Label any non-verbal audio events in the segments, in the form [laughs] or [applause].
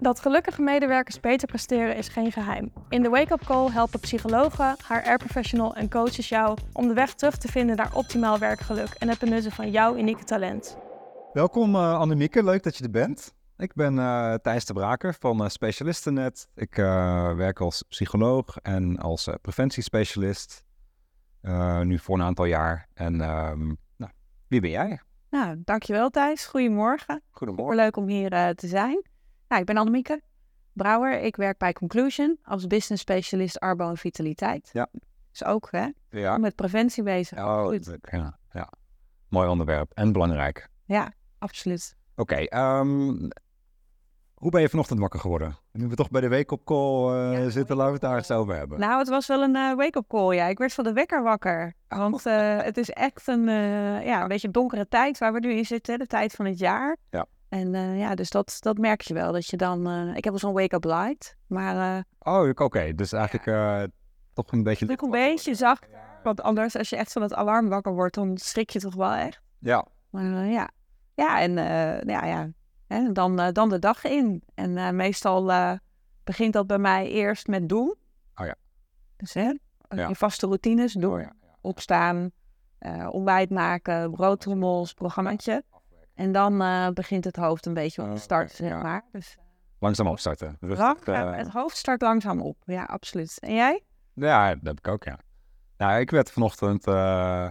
Dat gelukkige medewerkers beter presteren is geen geheim. In de Wake Up Call helpen psychologen, HR-professional en coaches jou om de weg terug te vinden naar optimaal werkgeluk en het benutten van jouw unieke talent. Welkom uh, Annemieke, leuk dat je er bent. Ik ben uh, Thijs de Braker van uh, Specialistennet. Ik werk als psycholoog en als preventiespecialist. nu voor een aantal jaar. En ehm, nou, wie ben jij? Nou, dankjewel Thijs. Goedemorgen. Goedemorgen. Leuk om hier te zijn. Nou, ik ben Annemieke Brouwer. Ik werk bij Conclusion als business specialist Arbo en Vitaliteit. Ja. Dus ook hè, ja. met preventie bezig. Oh, ja, ja. Mooi onderwerp en belangrijk. Ja, absoluut. Oké, ehm, hoe ben je vanochtend wakker geworden? Nu we toch bij de wake-up call uh, zitten, laten we het daar eens over hebben. Nou, het was wel een uh, wake-up call, ja. Ik werd van de wekker wakker. Want uh, het is echt een, ja, een beetje een donkere tijd waar we nu in zitten, de tijd van het jaar. Ja. En uh, ja, dus dat, dat merk je wel. Dat je dan. Uh, ik heb wel zo'n wake-up light. Maar. Uh, oh, oké. Okay. Dus eigenlijk ja. toch een beetje. Ook een beetje zacht. Want anders, als je echt van het alarm wakker wordt, dan schrik je toch wel echt. Ja. Maar ja. Ja, en ja, ja. En dan, dan de dag in. En meestal begint dat bij mij eerst met doen. Oh ja. Dus hè, ja. je vaste routines doen. Oh, ja. Opstaan, ontbijt maken, broodtrommels, programmaatje. En dan uh, begint het hoofd een beetje op te oh, starten, zeg maar. Dus, langzaam opstarten. Rustig, uh, het hoofd start langzaam op, ja, absoluut. En jij? Ja, dat heb ik ook, ja. Nou, ik werd vanochtend, uh,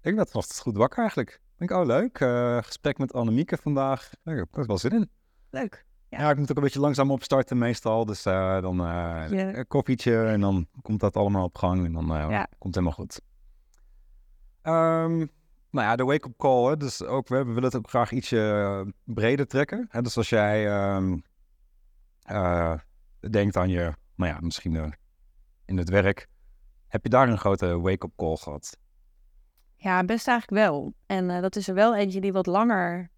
ik werd vanochtend goed wakker eigenlijk. Ik denk, oh leuk, gesprek met Annemieke vandaag. Ik heb er wel zin in. Leuk. Ja. ja. ik moet ook een beetje langzaam opstarten meestal. Dus dan een koffietje en dan komt dat allemaal op gang en dan ja. komt het helemaal goed. Um, nou ja, de wake-up call. Hè? Dus ook, we willen het ook graag ietsje eh, breder trekken. Hè? Dus als jij uh, uh, denkt aan je, nou ja, misschien uh, in het werk, heb je daar een grote wake-up call gehad? Ja, best eigenlijk wel. En dat is er wel eentje die wat langer,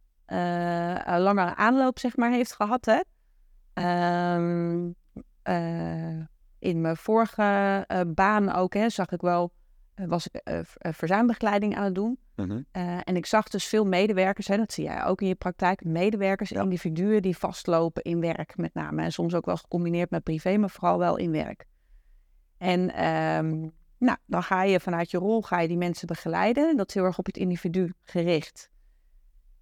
langer aanloop, zeg maar, heeft gehad. Hè? Um, in mijn vorige baan ook, hè, zag ik wel eh, was ik uh, verzuimbegeleiding aan het doen. Mhm. en ik zag dus veel medewerkers, hè, dat zie jij ook in je praktijk, medewerkers, ja. individuen die vastlopen in werk met name. En soms ook wel gecombineerd met privé, maar vooral wel in werk. En um, nou, dan ga je vanuit je rol ga je die mensen begeleiden. Dat is heel erg op het individu gericht.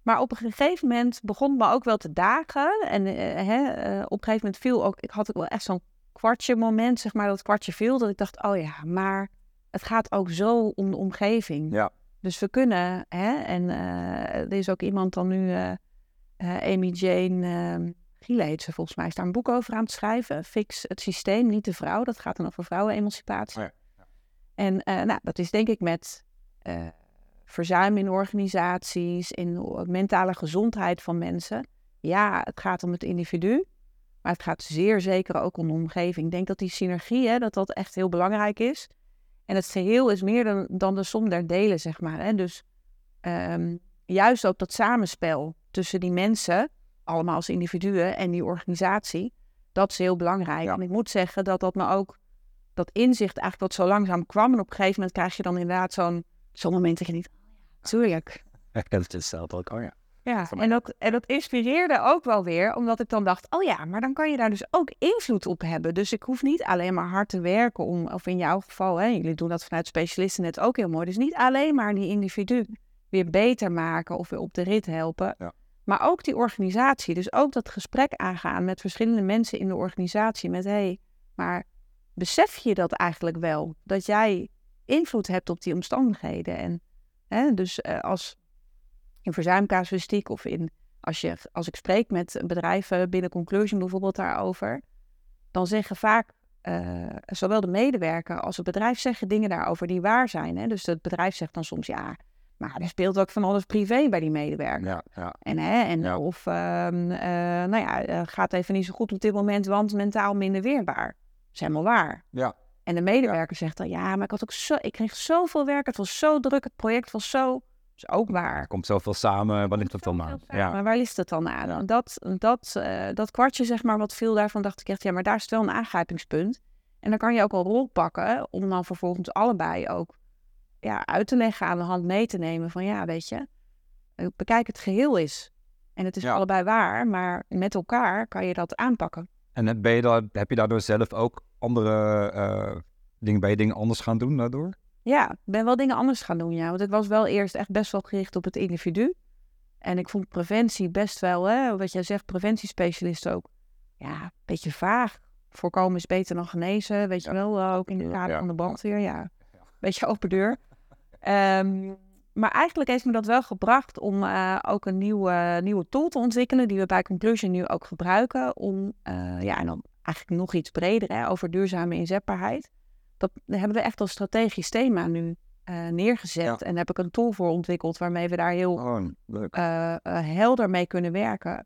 Maar op een gegeven moment begon me ook wel te dagen. En hè, op een gegeven moment viel ook, ik had ook wel echt zo'n kwartje moment, zeg maar, dat kwartje viel, dat ik dacht, oh ja, maar het gaat ook zo om de omgeving. Ja. Dus we kunnen, hè, en uh, er is ook iemand dan nu, uh, uh, Amy Jane uh, Giele heet ze volgens mij, is daar een boek over aan te schrijven. Fix het systeem, niet de vrouw. Dat gaat dan over vrouwenemancipatie. Oh ja. Ja. En nou, dat is denk ik met verzuim in organisaties, in mentale gezondheid van mensen. Ja, het gaat om het individu. Maar het gaat zeer zeker ook om de omgeving. Ik denk dat die synergie, hè, dat dat echt heel belangrijk is. En het geheel is meer dan, dan de som der delen, zeg maar. Hè? Dus um, juist ook dat samenspel tussen die mensen, allemaal als individuen, en die organisatie, dat is heel belangrijk. En ik moet zeggen dat dat me ook, dat inzicht eigenlijk wat zo langzaam kwam. En op een gegeven moment krijg je dan inderdaad zo'n zo'n moment dat je niet, tuurlijk. Het is zelf ook, oh ja. [laughs] Ja, en dat, en dat inspireerde ook wel weer, omdat ik dan dacht, oh ja, maar dan kan je daar dus ook invloed op hebben. Dus ik hoef niet alleen maar hard te werken om, of in jouw geval, hè, jullie doen dat vanuit specialisten net ook heel mooi. Dus niet alleen maar die individu weer beter maken of weer op de rit helpen, ja. maar ook die organisatie. Dus ook dat gesprek aangaan met verschillende mensen in de organisatie. Met hé, hey, maar besef je dat eigenlijk wel? Dat jij invloed hebt op die omstandigheden. En hè, dus uh, als in verzuimcasuïstiek of in, als, je, als ik spreek met bedrijven binnen Conclusion bijvoorbeeld daarover, dan zeggen vaak uh, zowel de medewerker als het bedrijf zeggen dingen daarover die waar zijn. Hè? Dus het bedrijf zegt dan soms ja, maar er speelt ook van alles privé bij die medewerker. Ja, ja. En, hè, en of, uh, nou ja, uh, gaat even niet zo goed op dit moment, want mentaal minder weerbaar. Dat is helemaal waar. Ja. En de medewerker zegt dan, ja, maar ik had ook zo, ik kreeg zoveel werk, het was zo druk, het project was zo is ook waar. Er komt zoveel samen, waar ligt het dan aan? Ja. Maar waar ligt het dan aan? Dat, dat, uh, dat kwartje, zeg maar, wat viel daarvan, dacht ik echt, ja, maar daar is wel een aangrijpingspunt. En dan kan je ook een rol pakken om dan vervolgens allebei ook ja, uit te leggen, aan de hand mee te nemen van, ja, weet je, eh, bekijk het geheel is. En het is Ja. allebei waar, maar met elkaar kan je dat aanpakken. En ben je daar, heb je daardoor zelf ook andere eh, dingen, je dingen anders gaan doen daardoor? Ja, ik ben wel dingen anders gaan doen, ja. Want ik was wel eerst echt best wel gericht op het individu. En ik vond preventie best wel, hè, wat jij zegt, preventiespecialist ook. Ja, een beetje vaag. Voorkomen is beter dan genezen, weet je wel. eh, Ook in de kader van de brandweer, ja. Beetje open deur. Ehm, maar eigenlijk heeft me dat wel gebracht om eh, ook een nieuwe, nieuwe tool te ontwikkelen, die we bij Conclusion nu ook gebruiken. Om, eh, ja, en dan eigenlijk nog iets breder hè, over duurzame inzetbaarheid. Dat hebben we echt als strategisch thema nu eh, neergezet. Ja. En daar heb ik een tool voor ontwikkeld waarmee we daar heel Oh, eh, eh, helder mee kunnen werken.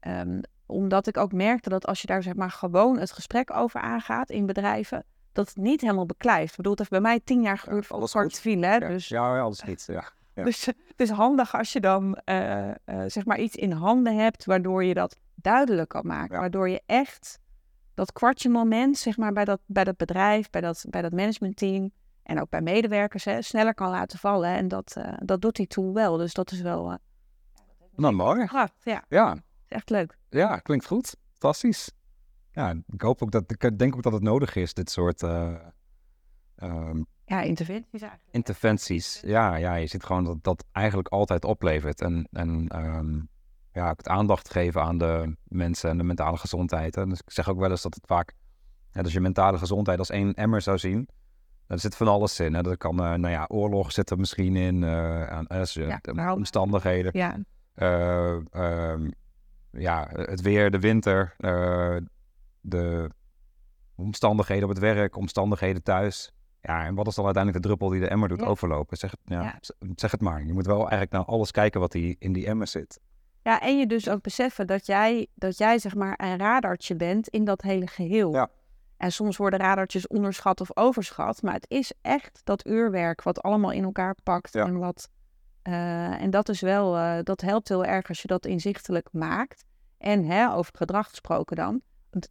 Ehm, omdat ik ook merkte dat als je daar zeg maar gewoon het gesprek over aangaat in bedrijven, dat het niet helemaal beklijft. Ik bedoel, het heeft bij mij tien jaar geduurd voor alles kort goed. viel, hè? ja, Dus, ja, ja, alles goed. Ja. ja. [laughs] dus het is handig als je dan zeg maar iets in handen hebt waardoor je dat duidelijk kan maken. Ja. Waardoor je echt dat kwartje moment zeg maar, bij, dat, bij dat bedrijf, bij dat, bij dat managementteam en ook bij medewerkers hè, sneller kan laten vallen. En dat, eh, dat doet die tool wel. Dus dat is wel eh, Nou, mooi. kracht. Ja, Ja, is echt leuk. ja, klinkt goed. Fantastisch. Ja, ik hoop ook dat, ik denk ook dat het nodig is, dit soort eh, ehm, Ja, interventies eigenlijk. interventies. Ja, ja, je ziet gewoon dat dat eigenlijk altijd oplevert. En, en ehm, ja, het aandacht geven aan de mensen en de mentale gezondheid. hè. Dus ik zeg ook wel eens dat het vaak, ja, als je mentale gezondheid als één emmer zou zien, er zit van alles in. Hè. Er kan, eh, nou ja, oorlog zit er misschien in, eh, aan, Ja, ook- omstandigheden. Ja, Eh, ehm, ja, het weer, de winter, de omstandigheden op het werk, omstandigheden thuis. Ja, en wat is dan uiteindelijk de druppel die de emmer doet Ja. overlopen? Zeg het, ja, Ja. zeg het maar. Je moet wel eigenlijk naar alles kijken wat die, in die emmer zit. Ja, en je dus ook beseffen dat jij, dat jij zeg maar een radartje bent in dat hele geheel. Ja. En soms worden radartjes onderschat of overschat, maar het is echt dat uurwerk wat allemaal in elkaar pakt. Ja. En, wat, eh, en dat is wel, eh, dat helpt heel erg als je dat inzichtelijk maakt. En hè, over het gedrag gesproken dan,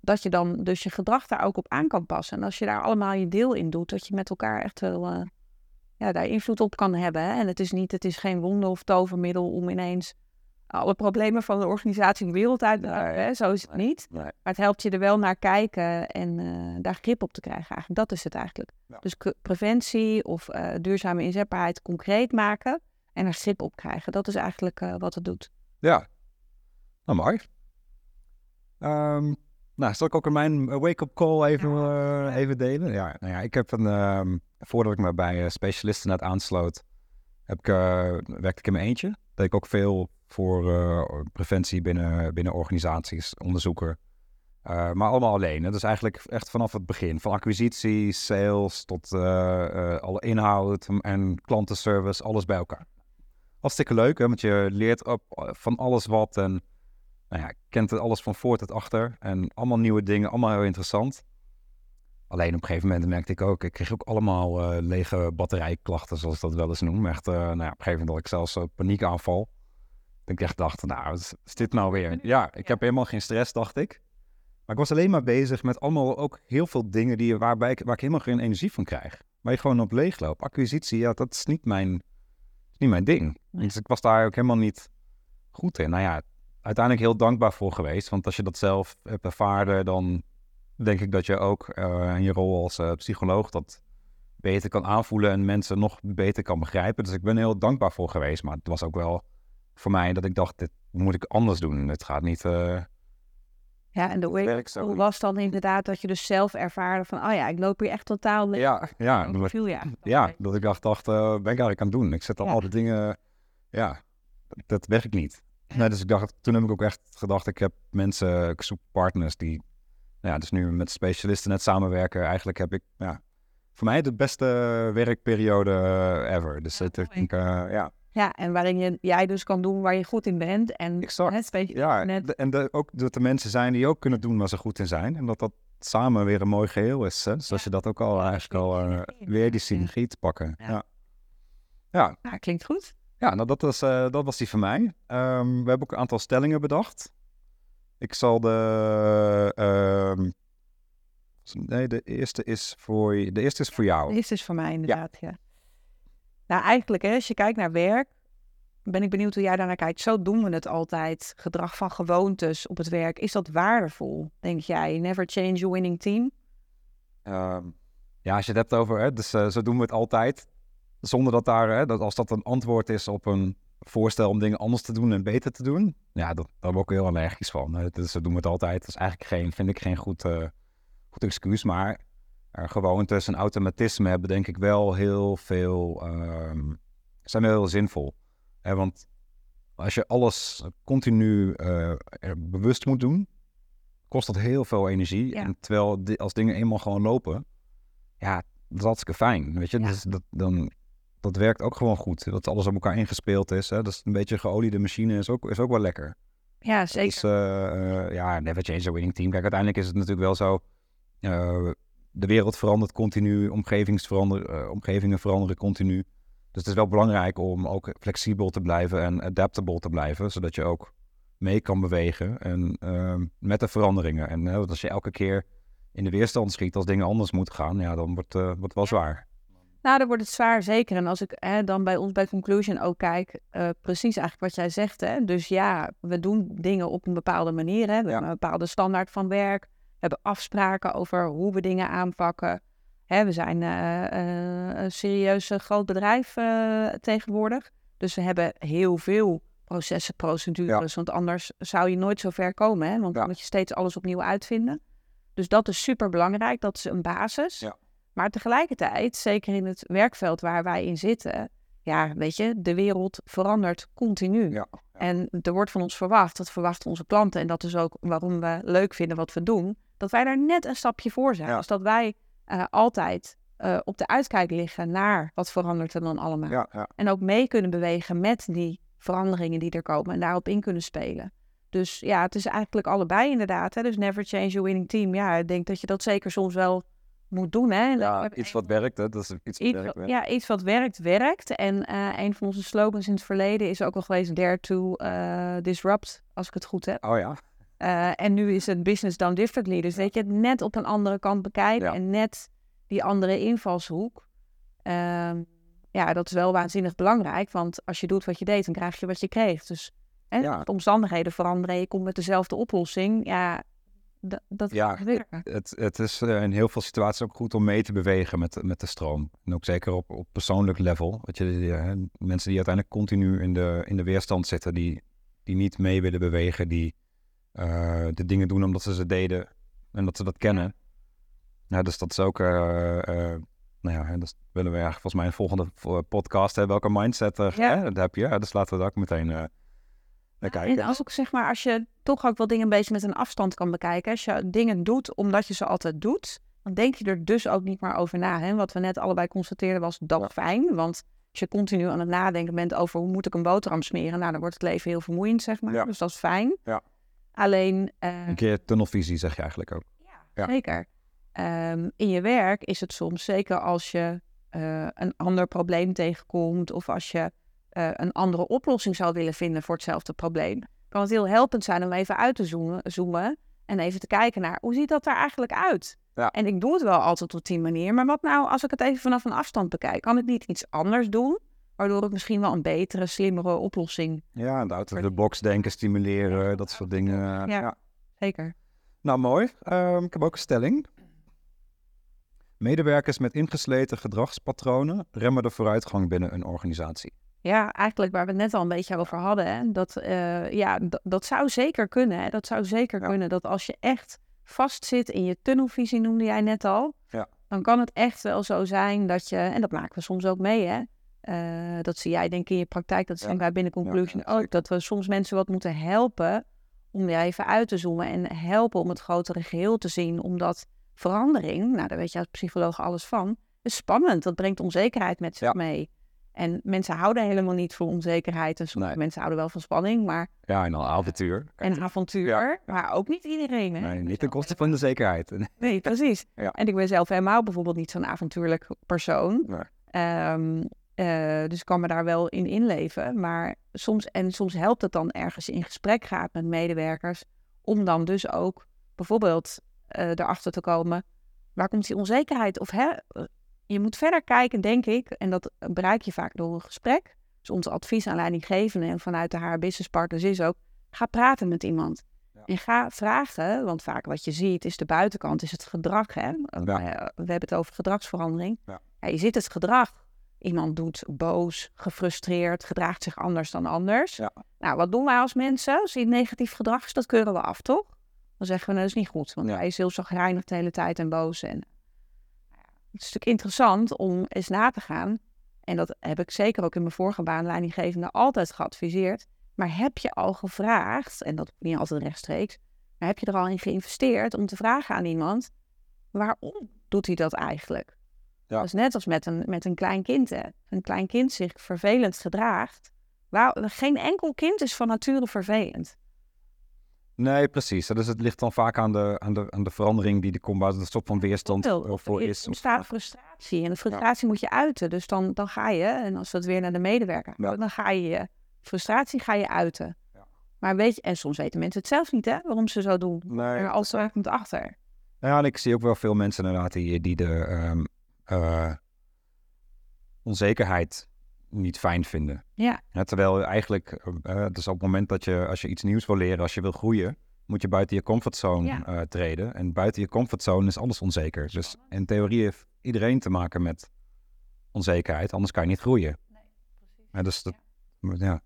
dat je dan dus je gedrag daar ook op aan kan passen. En als je daar allemaal je deel in doet, dat je met elkaar echt wel eh, ja, daar invloed op kan hebben. Hè? En het is, niet, het is geen wonder of tovermiddel om ineens alle problemen van de organisatie de wereld uit hè? Zo is het niet. Nee. Maar het helpt je er wel naar kijken en eh, daar grip op te krijgen eigenlijk. Dat is het eigenlijk. Ja. Dus preventie of eh, duurzame inzetbaarheid concreet maken en er grip op krijgen. Dat is eigenlijk eh, wat het doet. Ja, nou mooi. Ehm, nou, zal ik ook mijn eh, wake-up call even, even delen? Ja, nou ja, ik heb een, ehm, voordat ik me bij specialisten net aansloot, heb ik, werkte ik in mijn eentje. Deed ik ook veel voor eh, preventie binnen, binnen organisaties, onderzoeker. Eh, maar allemaal alleen. Dus eigenlijk echt vanaf het begin. Van acquisitie, sales tot eh, alle inhoud en klantenservice, alles bij elkaar. Hartstikke leuk, hè? want je leert op, van alles wat en nou ja, kent alles van voor tot achter. En allemaal nieuwe dingen, allemaal heel interessant. Alleen op een gegeven moment merkte ik ook, ik kreeg ook allemaal eh, lege batterijklachten, zoals ik dat wel eens noem. Echt, nou ja, op een gegeven moment had ik zelfs een paniekaanval. Ik echt dacht, nou, wat is, dit nou weer? Ja, ik heb helemaal geen stress, dacht ik. Maar ik was alleen maar bezig met allemaal ook heel veel dingen die, waarbij ik, waar ik helemaal geen energie van krijg. Waar je gewoon op leeg loopt. Acquisitie, ja, dat is niet mijn, is niet mijn ding. Nee. Dus ik was daar ook helemaal niet goed in. Nou ja, uiteindelijk heel dankbaar voor geweest. Want als je dat zelf hebt ervaren, dan denk ik dat je ook eh, in je rol als eh, psycholoog dat beter kan aanvoelen en mensen nog beter kan begrijpen. Dus ik ben heel dankbaar voor geweest. Maar het was ook wel voor mij dat ik dacht, dit moet ik anders doen. Het gaat niet... eh, Ja, en de niet. was dan inderdaad dat je dus zelf ervaarde van, oh ja, ik loop hier echt totaal leeg. ja, ja, Oh, dat- viel ja, [laughs] mee. dat ik dacht, dacht eh, wat ben ik eigenlijk aan het doen? Ik zet al Ja. al die dingen, ja, dat, dat werkt niet. Nee, dus ik dacht, toen heb ik ook echt gedacht, ik heb mensen, ik zoek partners die, nou ja, dus nu met specialisten net samenwerken. Eigenlijk heb ik, ja, voor mij de beste werkperiode eh, ever. Dus Ja, het, ik eh, ja, Ja, en waarin je, jij dus kan doen waar je goed in bent. En Exact. het beetje ja net, de- en de, ook dat er mensen zijn die ook kunnen doen waar ze goed in zijn. En dat dat samen weer een mooi geheel is. Hè? Dus als je dat ook al eigenlijk al eh, weer die synergie te pakken. Ja. Ja. ja. klinkt goed. Ja, nou dat was, eh, dat was die van mij. Ehm, we hebben ook een aantal stellingen bedacht. Ik zal de... ehm, nee, de eerste is voor, de eerste is voor jou. Dit is voor mij inderdaad, ja. Nou, eigenlijk, hè, als je kijkt naar werk, ben ik benieuwd hoe jij daarnaar kijkt. Zo doen we het altijd. Gedrag van gewoontes op het werk. Is dat waardevol, denk jij? Never change your winning team? Ehm, ja, als je het hebt over, hè, dus eh, zo doen we het altijd. Zonder dat daar, hè, dat als dat een antwoord is op een voorstel om dingen anders te doen en beter te doen. Ja, dat, daar word ik heel allergisch van. Dus zo doen we het altijd. Dat is eigenlijk geen, vind ik geen goed, eh, goed excuus. Maar er gewoontes en automatisme hebben denk ik wel heel veel, ehm, zijn wel heel zinvol. Hè, want als je alles continu eh, bewust moet doen, kost dat heel veel energie. Ja. En terwijl als dingen eenmaal gewoon lopen, ja, dat is hartstikke fijn. Weet je, Ja. dus dat, dan, dat werkt ook gewoon goed. Dat alles op elkaar ingespeeld is. Hè? Dat is een beetje een geoliede machine, is ook, is ook wel lekker. Ja, zeker. Dus eh, eh, ja, never change a winning team. Kijk, uiteindelijk is het natuurlijk wel zo. eh, de wereld verandert continu, eh, omgevingen veranderen continu. Dus het is wel belangrijk om ook flexibel te blijven en adaptable te blijven, zodat je ook mee kan bewegen en ehm, met de veranderingen. En eh, als je elke keer in de weerstand schiet als dingen anders moeten gaan, ja, dan wordt, eh wordt het wel zwaar. Nou, dan wordt het zwaar, zeker. En als ik hè, dan bij ons bij Conclusion ook kijk, eh, precies eigenlijk wat jij zegt. Hè? Dus ja, we doen dingen op een bepaalde manier. Hè? We hebben een bepaalde standaard van werk. We hebben afspraken over hoe we dingen aanpakken. Hè, we zijn eh, eh, een serieus eh, groot bedrijf tegenwoordig. Dus we hebben heel veel processen, procedures. Want anders zou je nooit zo ver komen. Hè? Want Ja. dan moet je steeds alles opnieuw uitvinden. Dus dat is super belangrijk. Dat is een basis. Ja. Maar tegelijkertijd, zeker in het werkveld waar wij in zitten, ja, weet je, de wereld verandert continu. Ja, En er wordt van ons verwacht, dat verwachten onze klanten, en dat is ook waarom we leuk vinden wat we doen, dat wij daar net een stapje voor zijn. Ja. Dus dat wij eh, altijd eh, op de uitkijk liggen naar wat verandert er dan allemaal. Ja, ja. En ook mee kunnen bewegen met die veranderingen die er komen en daarop in kunnen spelen. Dus ja, het is eigenlijk allebei inderdaad. Hè? Dus never change your winning team. Ja, ik denk dat je dat zeker soms wel moet doen. Hè? Ja iets wat werkt, hè? dat is iets wat werkt. wat- ja, iets wat werkt, werkt. En eh, een van onze slogans in het verleden is ook wel geweest Dare to Disrupt, als ik het goed heb. Oh ja, Eh, en nu is het business done differently. Dus weet je, het net op een andere kant bekijken Ja. en net die andere invalshoek. Ehm, ja, dat is wel waanzinnig belangrijk. Want als je doet wat je deed, dan krijg je wat je kreeg. Dus hè, Ja. de omstandigheden veranderen, je komt met dezelfde oplossing. Ja, dat, dat Ja, het, het is eh, in heel veel situaties ook goed om mee te bewegen met, met de stroom. En ook zeker op, op persoonlijk level. Weet je, die, eh, mensen die uiteindelijk continu in de, in de weerstand zitten, die, die niet mee willen bewegen, die eh, de dingen doen omdat ze ze deden en dat ze dat kennen. Ja, dus dat is ook, eh, eh, nou ja, dus willen we eigenlijk volgens mij een volgende vo- podcast hebben. Welke mindset Ja. hè, dat heb je? Ja, dus laten we daar ook meteen naar kijken. En als ook zeg maar, als je toch ook wel dingen een beetje met een afstand kan bekijken. Als je dingen doet omdat je ze altijd doet, dan denk je er dus ook niet meer over na. Hè? Wat we net allebei constateerden was dat fijn. Want als je continu aan het nadenken bent over hoe moet ik een boterham smeren, nou dan wordt het leven heel vermoeiend, zeg maar. Ja. Dus dat is fijn. Ja. Alleen, eh, Een keer tunnelvisie zeg je eigenlijk ook. Ja. zeker. Ehm, in je werk is het soms, zeker als je eh, een ander probleem tegenkomt of als je eh, een andere oplossing zou willen vinden voor hetzelfde probleem, kan het heel helpend zijn om even uit te zoomen, zoomen en even te kijken naar hoe ziet dat er eigenlijk uit? Ja. En ik doe het wel altijd op die manier, maar wat nou als ik het even vanaf een afstand bekijk? Kan ik niet iets anders doen, waardoor ik misschien wel een betere, slimmere oplossing... Ja, de out of the box denken, stimuleren, dat soort dingen. Ja. ja. Zeker. Nou, mooi. Ehm, ik heb ook een stelling. Medewerkers met ingesleten gedragspatronen remmen de vooruitgang binnen een organisatie. Ja, eigenlijk waar we het net al een beetje over hadden. Hè? Dat, eh, ja, dat zou zeker kunnen. Hè? Dat zou zeker Ja. kunnen. Dat als je echt vastzit in je tunnelvisie, noemde jij net al. Ja. Dan kan het echt wel zo zijn dat je, en dat maken we soms ook mee, hè. Eh, dat zie jij denk ik in je praktijk, dat zien Ja. wij binnen Conclusion ja, ook. Dat we soms mensen wat moeten helpen om er even uit te zoomen. En helpen om het grotere geheel te zien. Omdat verandering, nou daar weet je als psycholoog alles van, is spannend. Dat brengt onzekerheid met zich Ja. mee. En mensen houden helemaal niet van onzekerheid. En sommige Nee. mensen houden wel van spanning, maar Ja, en dan avontuur. en avontuur. Maar ook niet iedereen. Hè? Nee, niet ten koste van de zekerheid. [laughs] Nee, precies. Ja. En ik ben zelf helemaal bijvoorbeeld niet zo'n avontuurlijk persoon. Nee. Ehm, eh, dus ik kan me daar wel in inleven. Maar soms, en soms helpt het dan ergens in gesprek gaat met medewerkers. Om dan dus ook bijvoorbeeld eh, erachter te komen. Waar komt die onzekerheid? Of hè, eh, je moet verder kijken, denk ik. En dat bereik je vaak door een gesprek. Dus ons advies aan leidinggevenden en vanuit de HR Business Partners is ook, ga praten met iemand. Ja. En ga vragen, want vaak wat je ziet is de buitenkant, is het gedrag. Hè? We hebben het over gedragsverandering. Ja, je ziet het gedrag. Iemand doet boos, gefrustreerd, gedraagt zich anders dan anders. Ja. Nou, wat doen wij als mensen? Als je negatief gedrag is, dat keuren we af, toch? Dan zeggen we, nou, dat is niet goed. Want Ja. hij is heel zagrijnig de hele tijd en boos. En... nou Het is natuurlijk interessant om eens na te gaan. En dat heb ik zeker ook in mijn vorige baan leidinggevende altijd geadviseerd. Maar heb je al gevraagd, en dat niet altijd rechtstreeks, maar heb je er al in geïnvesteerd om te vragen aan iemand, waarom doet hij dat eigenlijk? Ja. Dat is net als met een, met een klein kind. Hè. Een klein kind zich vervelend gedraagt. Waar, geen enkel kind is van nature vervelend. Nee, precies. Dus het ligt dan vaak aan de, aan de, aan de verandering die er komt, waar de stop van weerstand er voor er is. ontstaat frustratie. En de frustratie moet je uiten. Dus dan, dan ga je, en als we het weer naar de medewerker Ja. dan ga je je frustratie ga je uiten. Ja. Maar weet je, en soms weten mensen het zelf niet, hè, waarom ze zo doen. Nee, Maar als er komt achter. Ja, en ik zie ook wel veel mensen inderdaad die, die de ehm, eh, onzekerheid niet fijn vinden. Ja. Ja, terwijl eigenlijk, eh, dus op het moment dat je, als je iets nieuws wil leren, als je wil groeien, moet je buiten je comfortzone Ja. eh, treden. En buiten je comfortzone is alles onzeker. Dus in theorie heeft iedereen te maken met onzekerheid, anders kan je niet groeien. Ja, dus dat, ja.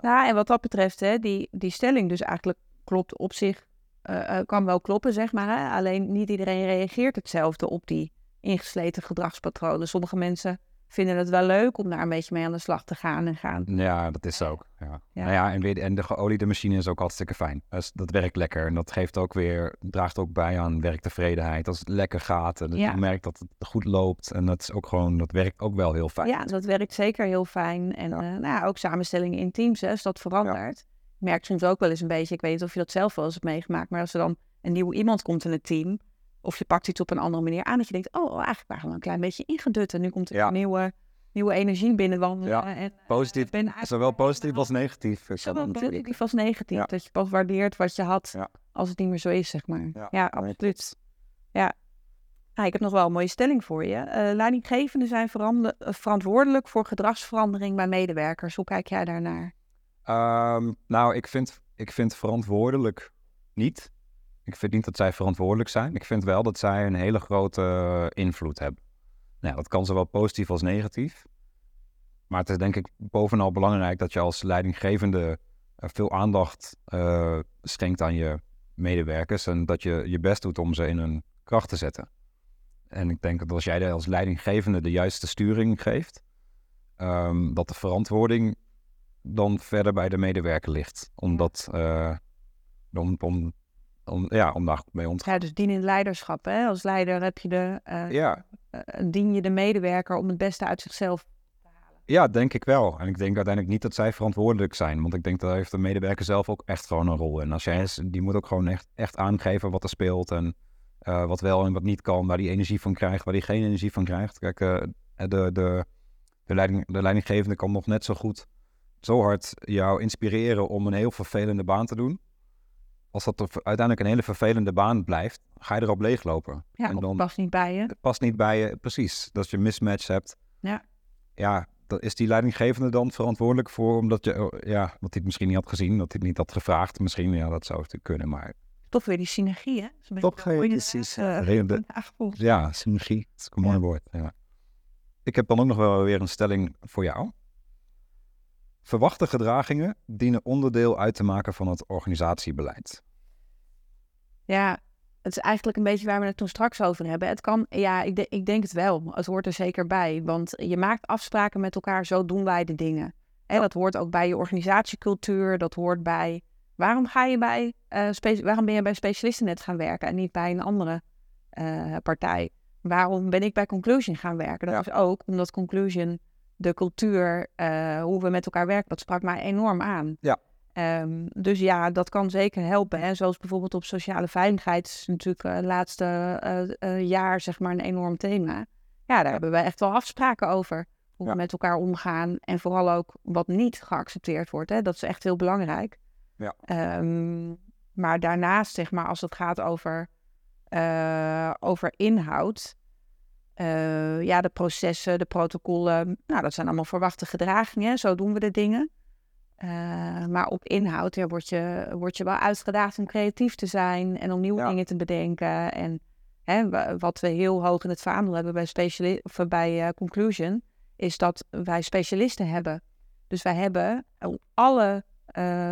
Nou, en wat dat betreft, hè, die, die stelling dus eigenlijk klopt op zich, eh, eh, kan wel kloppen, zeg maar. Hè? Alleen niet iedereen reageert hetzelfde op die ingesleten gedragspatronen. Sommige mensen vinden het wel leuk om daar een beetje mee aan de slag te gaan en gaan. Ja, dat is ook. Ja. Ja. Nou ja, en, weer, en de geoliede machine is ook hartstikke fijn. Dus dat werkt lekker en dat geeft ook weer, draagt ook bij aan werktevredenheid. Als het lekker gaat en dat Ja. je merkt dat het goed loopt. En dat is ook gewoon, dat werkt ook wel heel fijn. Ja, dat werkt zeker heel fijn. En Ja. eh, nou, ja, ook samenstellingen in teams, hè, als dat verandert. Ik merk soms ook wel eens een beetje, ik weet niet of je dat zelf wel eens hebt meegemaakt, maar als er dan een nieuw iemand komt in het team, of je pakt iets op een andere manier aan, dat je denkt, oh, eigenlijk waren we een klein beetje ingedut en nu komt er Ja. een nieuwe, nieuwe energie binnenwandelen. Ja, En, eh, Positief, ben eigenlijk Zowel positief als negatief. Zowel positief als negatief. Ja. Dat je pas waardeert wat je had als het niet meer zo is, zeg maar. Ja. Absoluut. Ja. Ah, ik heb nog wel een mooie stelling voor je. Eh, leidinggevenden zijn eh, verantwoordelijk voor gedragsverandering bij medewerkers. Hoe kijk jij daarnaar? Ehm, nou, ik vind, ik vind verantwoordelijk niet. Ik vind niet dat zij verantwoordelijk zijn. Ik vind wel dat zij een hele grote eh, invloed hebben. Nou, dat kan zowel positief als negatief. Maar het is denk ik bovenal belangrijk dat je als leidinggevende eh, veel aandacht eh, schenkt aan je medewerkers. En dat je je best doet om ze in hun kracht te zetten. En ik denk dat als jij als leidinggevende de juiste sturing geeft, ehm, dat de verantwoording dan verder bij de medewerker ligt. Om dat, eh, om, om, om, ja, om daar goed mee om te gaan. Ja, dus dienend leiderschap. Hè? Als leider heb je de, eh, Ja, eh, dien je de medewerker om het beste uit zichzelf ja, denk ik wel. En ik denk uiteindelijk niet dat zij verantwoordelijk zijn. Want ik denk dat heeft de medewerker zelf ook echt gewoon een rol in. Als jij, die moet ook gewoon echt, echt aangeven wat er speelt. En eh, wat wel en wat niet kan. Waar die energie van krijgt, waar die geen energie van krijgt. Kijk, eh, de, de, de, leiding, de leidinggevende kan nog net zo goed, zo hard jou inspireren om een heel vervelende baan te doen. Als dat er uiteindelijk een hele vervelende baan blijft, ga je erop leeglopen. Ja, En dan- past niet bij je. Het past niet bij je, precies. Dat je een mismatch hebt. Ja. Ja, dan is die leidinggevende dan verantwoordelijk voor, omdat je, oh, ja, dat hij het misschien niet had gezien, dat hij het niet had gevraagd. Misschien, ja, dat zou natuurlijk kunnen, maar Toch weer die synergie, hè? Dat is een beetje Toch, eh, inderdaad, precies, eh, ja. Synergie, dat is een mooi Ja. woord. Ja. Ik heb dan ook nog wel weer een stelling voor jou. Verwachte gedragingen dienen onderdeel uit te maken van het organisatiebeleid. Ja, het is eigenlijk een beetje waar we het toen straks over hebben. Het kan, ja, ik, de- ik denk het wel. Het hoort er zeker bij. Want je maakt afspraken met elkaar, zo doen wij de dingen. En dat hoort ook bij je organisatiecultuur. Dat hoort bij. Waarom, ga je bij, eh, spe- waarom ben je bij specialistennet gaan werken en niet bij een andere eh, partij? Waarom ben ik bij Conclusion gaan werken? Dat is ook omdat Conclusion, de cultuur, eh, hoe we met elkaar werken, dat sprak mij enorm aan. Ja. Ehm, dus ja, dat kan zeker helpen. En zoals bijvoorbeeld op sociale veiligheid is natuurlijk het laatste eh, eh, jaar zeg maar een enorm thema. Ja, daar hebben we echt wel afspraken over. Hoe Ja. we met elkaar omgaan. En vooral ook wat niet geaccepteerd wordt. Hè? Dat is echt heel belangrijk. Ja. Ehm, maar daarnaast, zeg maar, als het gaat over, over inhoud. Eh, ja, de processen, de protocollen, nou, dat zijn allemaal verwachte gedragingen. Zo doen we de dingen. Eh, maar op inhoud ja, word, je, word je wel uitgedaagd om creatief te zijn en om nieuwe Ja. dingen te bedenken. En hè, wa- wat we heel hoog in het vaandel hebben bij, speciali- of bij eh, Conclusion, is dat wij specialisten hebben. Dus wij hebben alle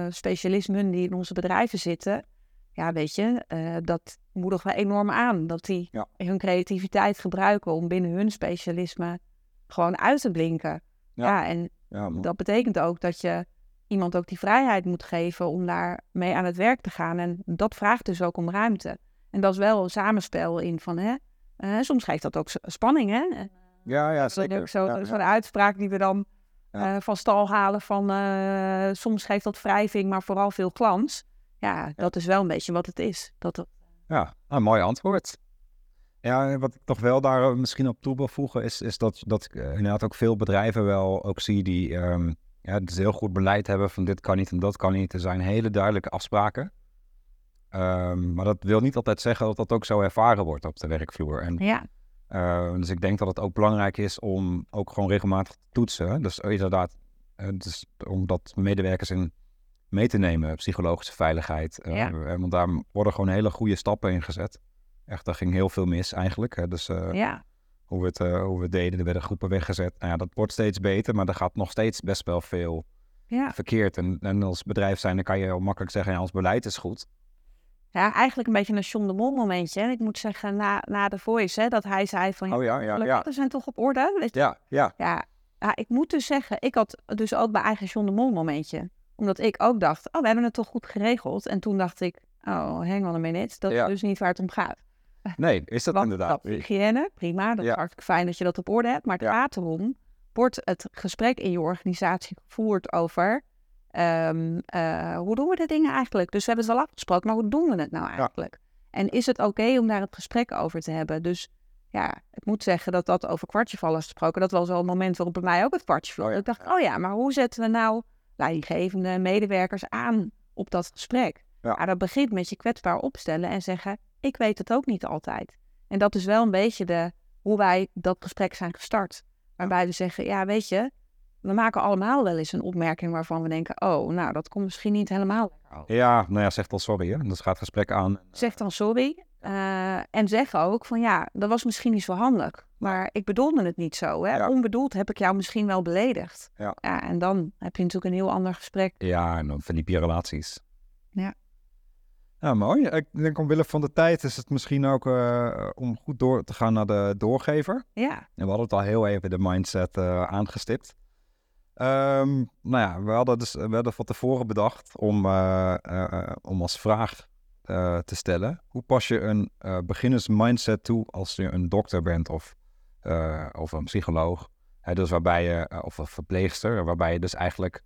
specialismen die in onze bedrijven zitten, ja, weet je, eh, dat moedigen we enorm aan. Dat die Ja. hun creativiteit gebruiken om binnen hun specialisme gewoon uit te blinken. Ja. Ja, en Ja, dat betekent ook dat je iemand ook die vrijheid moet geven om daar mee aan het werk te gaan. En dat vraagt dus ook om ruimte. En dat is wel een samenspel in van, hè, eh, soms geeft dat ook spanning, hè. En ja, ja, zeker. zo- zo'n uitspraak die we dan eh, van stal halen van, eh, soms geeft dat wrijving, maar vooral veel glans. Ja, dat is wel een beetje wat het is. Dat het, Ja, een mooi antwoord. Ja, wat ik toch wel daar eh, misschien op toe wil voegen, is, is dat, dat ik eh, inderdaad ook veel bedrijven wel ook zie die ehm, ja, dus heel goed beleid hebben van dit kan niet en dat kan niet. Er zijn hele duidelijke afspraken. Ehm, maar dat wil niet altijd zeggen dat dat ook zo ervaren wordt op de werkvloer. En, ja, eh, dus ik denk dat het ook belangrijk is om ook gewoon regelmatig te toetsen. Dus inderdaad, dus om dat medewerkers in mee te nemen, psychologische veiligheid. eh, Ja. want daar worden gewoon hele goede stappen in gezet. Echt, daar ging heel veel mis eigenlijk. Hè. Dus eh, ja, hoe, we het, eh, hoe we het deden, er werden groepen weggezet. Nou ja, dat wordt steeds beter, maar er gaat nog steeds best wel veel ja. verkeerd. En, en als bedrijf zijn, dan kan je heel makkelijk zeggen, ja, ons beleid is goed. Ja, eigenlijk een beetje een John de Mol momentje. En ik moet zeggen, na, na de voice, hè, dat hij zei van, Oh ja, ja, ja, zijn toch op orde? Weet je? Ja, ja. Ja, ja, ik moet dus zeggen, ik had dus ook mijn eigen John de Mol momentje. Omdat ik ook dacht, oh, we hebben het toch goed geregeld. En toen dacht ik, oh, hang on a minute, dat Ja. is dus niet waar het om gaat. [laughs] Nee, is dat Want inderdaad. dat hygiëne, prima, dat Ja. is hartstikke fijn dat je dat op orde hebt. Maar het gaat erom, wordt het gesprek in je organisatie gevoerd over... ehm, eh, hoe doen we de dingen eigenlijk? Dus we hebben het wel afgesproken, maar hoe doen we het nou eigenlijk? En is het oké om daar het gesprek over te hebben? Dus ja, ik moet zeggen dat dat over kwartje is gesproken. Dat was wel een moment waarop bij mij ook het kwartje viel. Oh ja, Ik dacht, oh ja, maar hoe zetten we nou leidinggevende medewerkers aan op dat gesprek? Ja. Ja. dat begint met je kwetsbaar opstellen en zeggen, ik weet het ook niet altijd. En dat is wel een beetje de, hoe wij dat gesprek zijn gestart. Waarbij we zeggen, ja weet je, we maken allemaal wel eens een opmerking waarvan we denken, oh, nou dat komt misschien niet helemaal. Ja, nou ja, zeg dan sorry. Hè. Dus gaat het gesprek aan. Zeg dan sorry. eh, en zeg ook van ja, dat was misschien niet zo handig. Maar ik bedoelde het niet zo. Hè? Ja. Onbedoeld heb ik jou misschien wel beledigd. Ja. en dan heb je natuurlijk een heel ander gesprek. Ja, en dan verdiep je relaties. Ja. Ja, mooi. Ik denk omwille van de tijd is het misschien ook eh, om goed door te gaan naar de doorgever. Ja, En we hadden het al heel even de mindset eh, aangestipt. Ehm, nou ja, we hadden, dus, we hadden van tevoren bedacht om, eh, om als vraag te stellen. Hoe pas je een beginners mindset toe als je een dokter bent of, eh, of een psycholoog? Hè, dus waarbij je, eh, of een verpleegster, waarbij je dus eigenlijk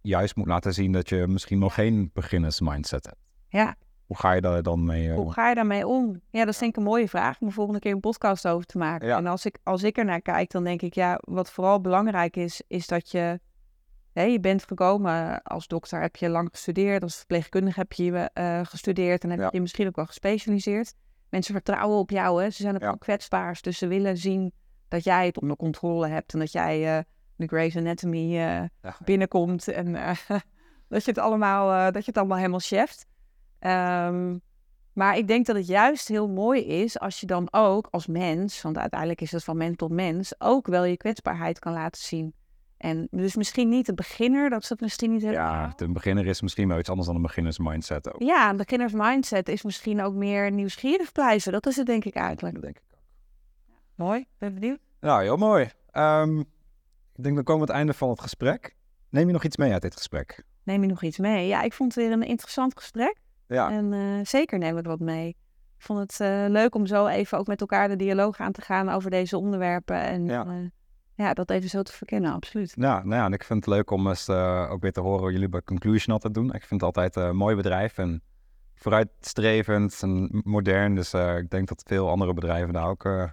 juist moet laten zien dat je misschien nog geen beginners mindset hebt. ja. Hoe ga je daar dan mee? eh, Hoe ga je daarmee om? Ja, dat is denk ik een mooie vraag om de volgende keer een podcast over te maken. Ja. En als ik, als ik er naar kijk, dan denk ik, ja, wat vooral belangrijk is, is dat je, hè, je bent gekomen als dokter, heb je lang gestudeerd, als verpleegkundige heb je gestudeerd en heb Ja. je misschien ook wel gespecialiseerd. Mensen vertrouwen op jou, hè? ze zijn ook Ja. wel kwetsbaar, dus ze willen zien dat jij het onder controle hebt en dat jij eh, de Grey's Anatomy Ja. binnenkomt en eh, [laughs] dat, je het allemaal, dat je het allemaal helemaal cheft. Ehm, maar ik denk dat het juist heel mooi is als je dan ook als mens, want uiteindelijk is het van mens tot mens, ook wel je kwetsbaarheid kan laten zien. En dus misschien niet de beginner, dat is het misschien niet helemaal. Ja, een beginner is misschien wel iets anders dan een beginners mindset ook. Ja, een beginners mindset is misschien ook meer nieuwsgierig blijven. Dat is het denk ik eigenlijk. Dat denk ik ook. Mooi, ben benieuwd. Nou, heel mooi. Ehm, ik denk dan komen we aan het einde van het gesprek. Neem je nog iets mee uit dit gesprek? Neem je nog iets mee? Ja, ik vond het weer een interessant gesprek. Ja, En eh, zeker neem ik wat mee. Ik vond het eh, leuk om zo even ook met elkaar de dialoog aan te gaan over deze onderwerpen. En Ja. ja, ja dat even zo te verkennen, absoluut. ja, nou ja, en ik vind het leuk om eens eh, ook weer te horen hoe jullie bij Conclusion altijd doen. Ik vind het altijd een mooi bedrijf en vooruitstrevend en modern. Dus eh, ik denk dat veel andere bedrijven daar ook eh,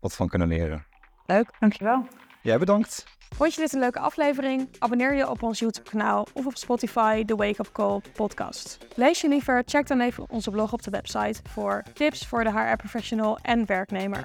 wat van kunnen leren. Leuk, dankjewel. Jij bedankt. Vond je dit een leuke aflevering? Abonneer je op ons YouTube-kanaal of op Spotify, de Wake Up Call podcast. Lees je liever? Check dan even onze blog op de website voor tips voor de HR-professional en werknemer.